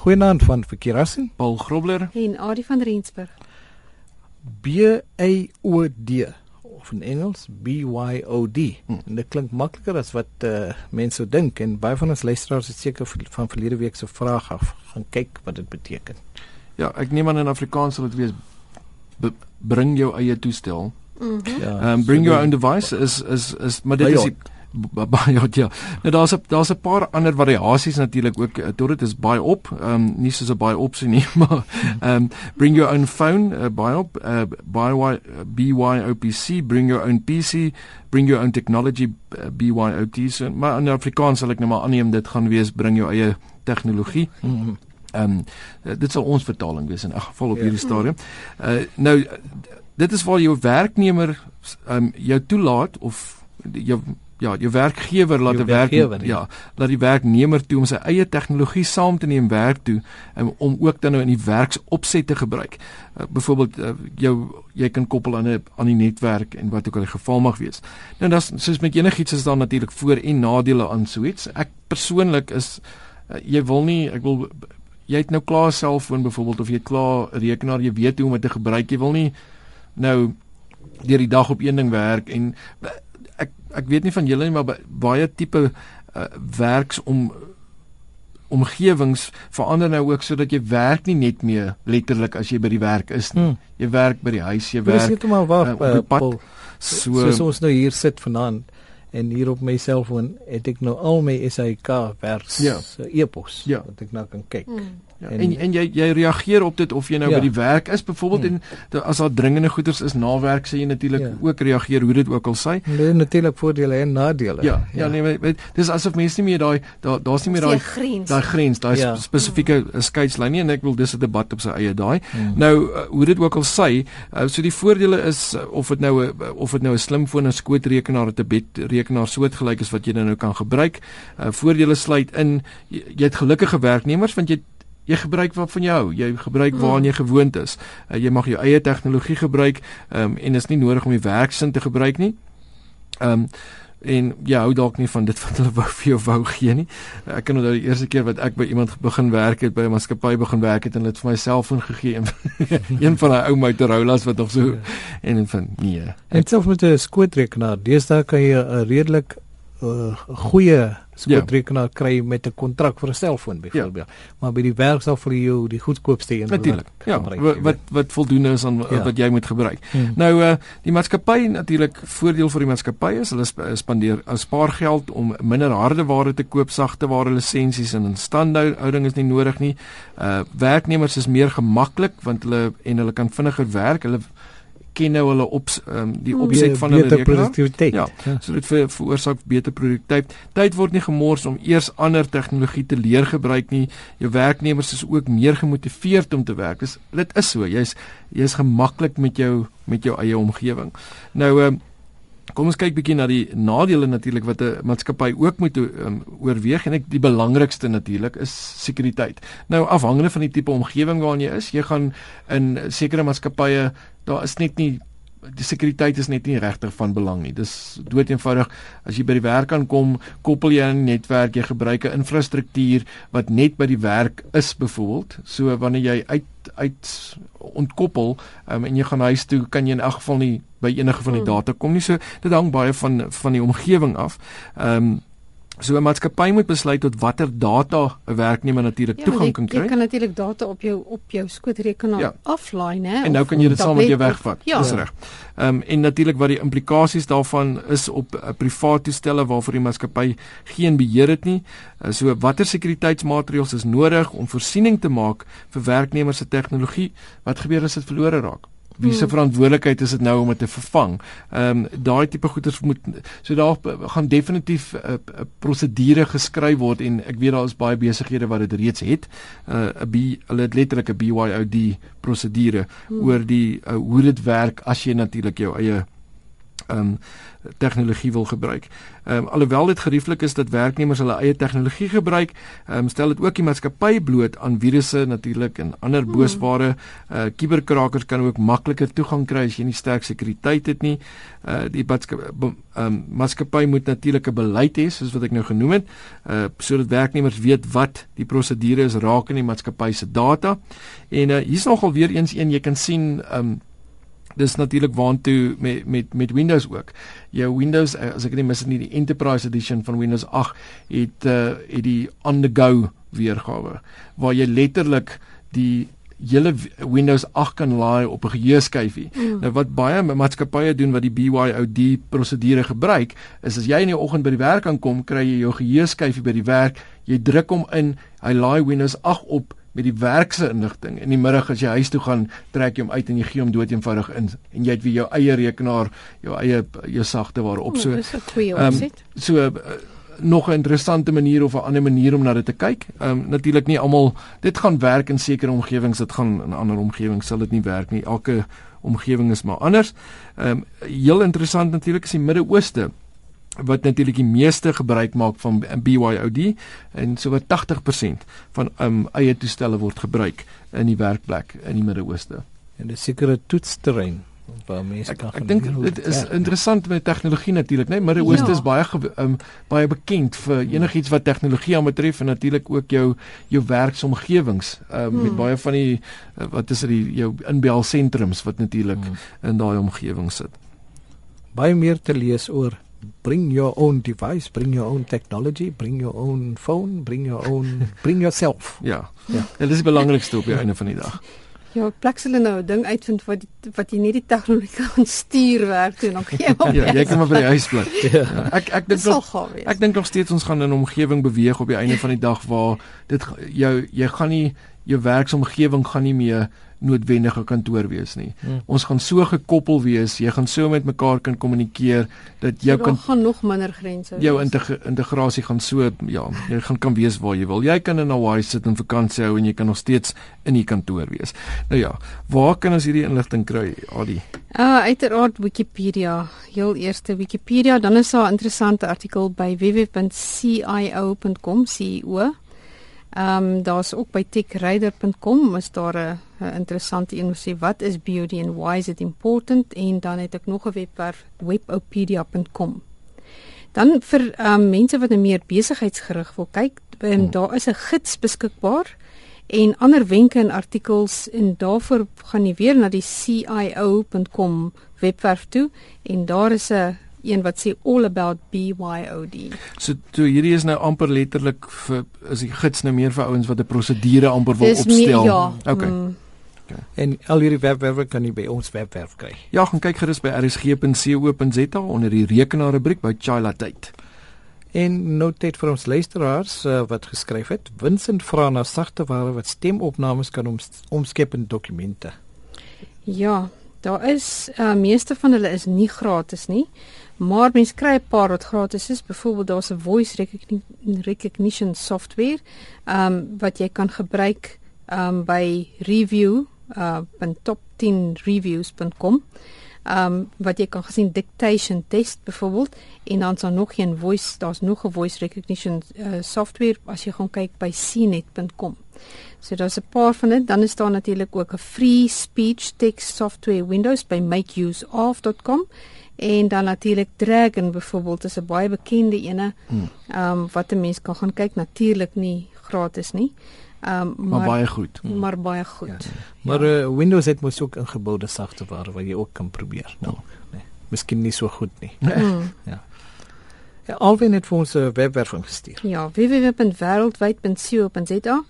Goeienaand van Verkeerassing. Paul Grobler en Adie van Rensburg. B A O D of in Engels B Y O D. Hm. En dit klink makliker as wat uh, mense dink en baie van ons luisteraars het seker van verlede week se vraag af gaan kyk wat dit beteken. Ja, ek neem aan in Afrikaans sal dit wees bring jou eie toestel. Mm ja, um, bring so your own device is is is maar dit is die, baie ja, ja. Nou daar's 'n daar's 'n paar ander variasies natuurlik ook. Tot dit is baie op. Ehm um, nie soos 'n baie opsie nie, maar ehm um, bring your own phone uh, baie op. Uh, buy BYOPC bring your own PC, bring your own technology uh, BYOT. So, maar in Afrikaans sal ek nou maar aanneem dit gaan wees bring jou eie tegnologie. Ehm um, dit sal ons vertaling wees in elk geval op ja. hierdie stadium. Uh, nou dit is waar jou werknemer ehm um, jou toelaat of jou ja, jou werkgewer laat 'n werk ja, ja, laat die werknemer toe om sy eie tegnologie saam te neem werk toe um, om ook dan nou in die werksopset te gebruik. Uh, Byvoorbeeld uh, jou jy kan koppel aan 'n aan die netwerk en wat ook al die geval mag wees. Nou dan soos met enigiets is daar natuurlik voor en nadele aan so iets. Ek persoonlik is uh, jy wil nie ek wil jy het nou klaar 'n selfoon byvoorbeeld of jy het klaar 'n rekenaar, jy weet hoe om dit te gebruik. Jy wil nie nou deur die dag op een ding werk en ek weet nie van julle nie maar baie tipe uh, werks om omgewings verander nou ook sodat jy werk nie net meer letterlik as jy by die werk is nie. Hmm. Jy werk by die huis, jy werk. Dis net maar waar uh, uh, Paul, so soos ons nou hier sit vanaand en hier op my selfoon het ek nou al my SAK werks ja. e-pos ja. wat ek nou kan kyk. Hmm. Ja, en en jy jy reageer op dit of jy nou ja. by die werk is byvoorbeeld hmm. en as daar dringende goeders is na werk sê jy natuurlik ja. ook reageer hoe dit ook al sê. Nee natuurlik voordele en nadele. Ja, ja, ja nee, weet, dis asof mense nie meer daai daar daar's nie meer daai daai grens, daai ja. spesifieke hmm. skeidslyn nie en ek wil dis 'n debat op sy eie daai. Hmm. Nou uh, hoe dit ook al sê, uh, so die voordele is uh, of dit nou 'n uh, of dit nou 'n slimfoon of skootrekenaar of 'n bedrekenaar soortgelyk is wat jy nou kan gebruik. Uh, voordele sluit in jy, jy het gelukkige werknemers want jy jy gebruik wat van jou. Jy gebruik hmm. waaraan jy gewoond is. Uh, jy mag jou eie tegnologie gebruik um, en is nie nodig om die werksin te gebruik nie. Um, en jy hou dalk nie van dit wat hulle wou vir jou wou gee nie. Ek kan onthou die eerste keer wat ek by iemand begin werk het by 'n maatskappy begin werk het en hulle het vir my selfoon gegee een van daai ou Motorola's wat nog so ja. en van nee. En selfs met 'n skootrekenaar deesdae kan jy 'n redelik uh, goeie skootrekenaar ja. kry met 'n kontrak vir 'n selfoon byvoorbeeld. Ja. Maar by die werk sal vir jou die goedkoopste een natuurlik. Ja, wat wat, wat voldoende is aan ja. wat jy moet gebruik. Hmm. Nou uh die maatskappy natuurlik voordeel vir die maatskappy is hulle spandeer uh, spaar geld om minder harde ware te koop, sagte ware lisensies en instandhouding is nie nodig nie. Uh werknemers is meer gemaklik want hulle en hulle kan vinniger werk. Hulle ken nou hulle op um, die hmm. opset van hulle produktiwiteit. Ja, ja. So dit ver, veroorsaak beter produktiwiteit. Tyd word nie gemors om eers ander tegnologie te leer gebruik nie. Jou werknemers is ook meer gemotiveerd om te werk. Dis dit is so. Jy's jy's gemaklik met jou met jou eie omgewing. Nou um, Kom ons kyk bietjie na die nadele natuurlik wat 'n maatskappy ook moet um, oorweeg en ek die belangrikste natuurlik is sekuriteit. Nou afhangende van die tipe omgewing waarin jy is, jy gaan in sekere maatskappye daar is net nie die sekuriteit is net nie regtig van belang nie. Dis dood eenvoudig as jy by die werk aankom, koppel jy 'n netwerk, jy gebruik 'n infrastruktuur wat net by die werk is byvoorbeeld. So wanneer jy uit uit ontkoppel um, en jy gaan huis toe, kan jy in elk geval nie by enige van die hmm. data kom nie. So dit hang baie van van die omgewing af. Ehm um, So 'n maatskappy moet besluit tot watter data 'n werknemer natuurlik ja, toegang kan kry. Jy kan natuurlik data op jou op jou skootrekenaar ja. offline hè. En nou kan jy dit saam met jou wegvat. Ja. Dis reg. Ehm um, en natuurlik wat die implikasies daarvan is op 'n uh, privaat toestelle waarvoor die maatskappy geen beheer het nie. Uh, so watter sekuriteitsmaatreëls is nodig om voorsiening te maak vir werknemers se tegnologie? Wat gebeur as dit verlore raak? Wie se hmm. verantwoordelikheid is dit nou om dit te vervang? Ehm um, daai tipe goeders moet so daar gaan definitief 'n uh, prosedure geskryf word en ek weet daar is baie besighede wat dit reeds het. 'n uh, 'n hulle het letterlik 'n BYOD prosedure hmm. oor die uh, hoe dit werk as jy natuurlik jou eie um, tegnologie wil gebruik. Um, alhoewel dit gerieflik is dat werknemers hulle eie tegnologie gebruik, um, stel dit ook die maatskappy bloot aan virusse natuurlik en ander hmm. boosware. Uh kuberkrakers kan ook makliker toegang kry as jy nie sterk sekuriteit het nie. Uh die um, maatskappy moet natuurlik 'n beleid hê soos wat ek nou genoem het, uh sodat werknemers weet wat die prosedure is raak in die maatskappy se data. En uh hier's nogal weer eens een jy kan sien um, dis natuurlik waantoe met met met Windows ook. Jou Windows eh, as ek nie mis het nie die Enterprise Edition van Windows 8 het uh het die on the go weergawe waar jy letterlik die hele Windows 8 kan laai op 'n geheueskyfie. Mm. Nou wat baie maatskappye doen wat die BYOD prosedure gebruik, is as jy in die oggend by die werk aankom, kry jy jou geheueskyfie by die werk, jy druk hom in, hy laai Windows 8 op met die werkse inligting. In die middag as jy huis toe gaan, trek jy hom uit en jy gee hom dood eenvoudig in en jy het weer jou eie rekenaar, jou eie jou sagte waarop so. Dis 'n goeie opset. Um, so uh, nog 'n interessante manier of 'n ander manier om na dit te kyk. Ehm um, natuurlik nie almal dit gaan werk in sekere omgewings, dit gaan in ander omgewings sal dit nie werk nie. Elke omgewing is maar anders. Ehm um, heel interessant natuurlik is die Midde-Ooste wat natuurlik die meeste gebruik maak van BYOD en so wat 80% van um, eie toestelle word gebruik in die werkplek in die Midde-Ooste. En dis sekere toetsterrein waar mense kan Ek dink dit is werk, interessant met tegnologie natuurlik, né? Nee? Midde-Ooste ja. is baie um, baie bekend vir enigiets wat tegnologie aanbetref en natuurlik ook jou jou werksomgewings um, hmm. met baie van die uh, wat is dit die jou inbelsentrums wat natuurlik hmm. in daai omgewing sit. Baie meer te lees oor bring your own device, bring your own technology, bring your own phone, bring your own bring yourself. Ja. Ja. En dit is die belangrikste op die einde van die dag. Ja, plaks hulle nou 'n ding uitvind wat wat jy net die tegnologie kan stuur werk toe en dan gee hom. ja, jy kan maar by die huis bly. Ja. ja. Ek ek dink nog ek dink nog steeds ons gaan in 'n omgewing beweeg op die einde van die dag waar dit jou jy gaan nie jou werksomgewing gaan nie meer noodwendige kantoor wees nie. Hmm. Ons gaan so gekoppel wees, jy gaan so met mekaar kan kommunikeer dat jou kan gaan nog minder grense. Jou integ integrasie gaan so ja, jy gaan kan wees waar jy wil. Jy kan in Hawaii sit en vakansie hou en jy kan nog steeds in die kantoor wees. Nou ja, waar kan ons hierdie inligting kry, Adi? Uh uiteraard Wikipedia. Heel eerste Wikipedia, dan is daar 'n interessante artikel by www.cio.com, CEO Ehm um, daar's ook by techrider.com is daar 'n interessante een wat sê wat is BOD and why is it important en dan het ek nog 'n webwerf webopedia.com. Dan vir ehm um, mense wat 'n meer besigheidsgerig wil kyk, um, daar is 'n gids beskikbaar en ander wenke en artikels en daarvoor gaan jy weer na die cio.com webwerf toe en daar is 'n een wat sê all about BYOD. So toe hierdie is nou amper letterlik vir is die gids nou meer vir ouens wat 'n prosedure amper wil Dis opstel. Meer, ja. Okay. Mm. Okay. En al hierdie webwerwe kan jy by ons webwerf kry. Ja, gaan kyk gerus by rsg.co.za onder die rekenaar rubriek by Chila Tyd. En noteer vir ons luisteraars uh, wat geskryf het, Vincent vra na sagte ware wat stemopnames kan oms omskep in dokumente. Ja, daar is uh, meeste van hulle is nie gratis nie. Maar mens kry 'n paar wat gratis is. Byvoorbeeld daar's 'n voice recognition software ehm um, wat jy kan gebruik ehm um, by review uh top10reviews.com. Ehm um, wat jy kan gesien dictation test byvoorbeeld en dan is daar nog een voice daar's nog 'n voice recognition uh, software as jy gaan kyk by cnet.com. So daar's 'n paar van dit. Dan is daar natuurlik ook 'n free speech text software Windows by makeuseof.com en dan natuurlik Dragon byvoorbeeld is 'n baie bekende ene. Hmm. Ehm um, wat 'n mens kan gaan kyk natuurlik nie gratis nie. Um, maar, maar baie goed. Hmm. Maar baie goed. Ja. Maar uh, Windows het mos ook ingeboude sagteware wat jy ook kan probeer. Nou, nee. Miskien nie so goed nie. Hmm. ja. Ja, alwen het vir ons 'n webwerf ingestuur. Ja, www.worldwide.co.za.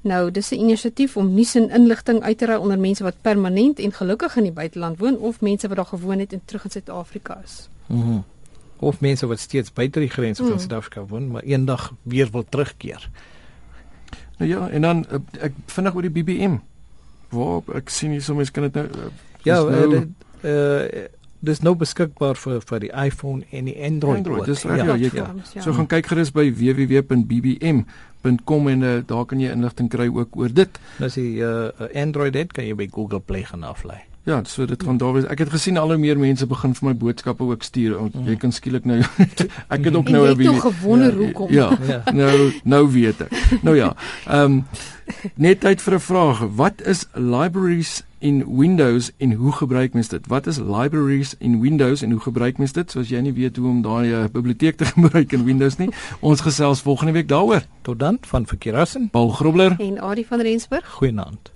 Nou, dis 'n inisiatief om nuus en inligting uit te ry onder mense wat permanent en gelukkig in die buiteland woon of mense wat daar gewoon het en terug in Suid-Afrika is. Mhm. Mm of mense wat steeds buite die grense van mm. Suid-Afrika woon, maar eendag weer wil terugkeer. Nou ja, en dan eh, ek vinnig oor die BBM. Waar ek sien hier soms kan dit nou eh, Ja, nou, uh, uh dis nou beskikbaar vir vir die iPhone en die Android. Android dis reg, ja, jy kan. Ja. So gaan kyk gerus by www.bbm.com en uh, daar kan jy inligting kry ook oor dit. As jy 'n uh, Android het, kan jy by Google Play gaan aflaai. Ja, so dit gaan daar wees. Ek het gesien al hoe meer mense begin vir my boodskappe ook stuur. Mm. Jy kan skielik nou ek het ook nou 'n bietjie gewonder ja, hoekom. Ja, ja. Nou nou weet ek. Nou ja. Ehm um, net tyd vir 'n vraag. Wat is libraries in Windows en hoe gebruik mens dit? Wat is libraries in Windows en hoe gebruik mens dit? Soos jy nie weet hoe om daai uh, biblioteek te gebruik in Windows nie. Ons gesels volgende week daaroor. Tot dan van Verkeerassen. Paul Grobler en Adie van Rensburg. Goeienaand.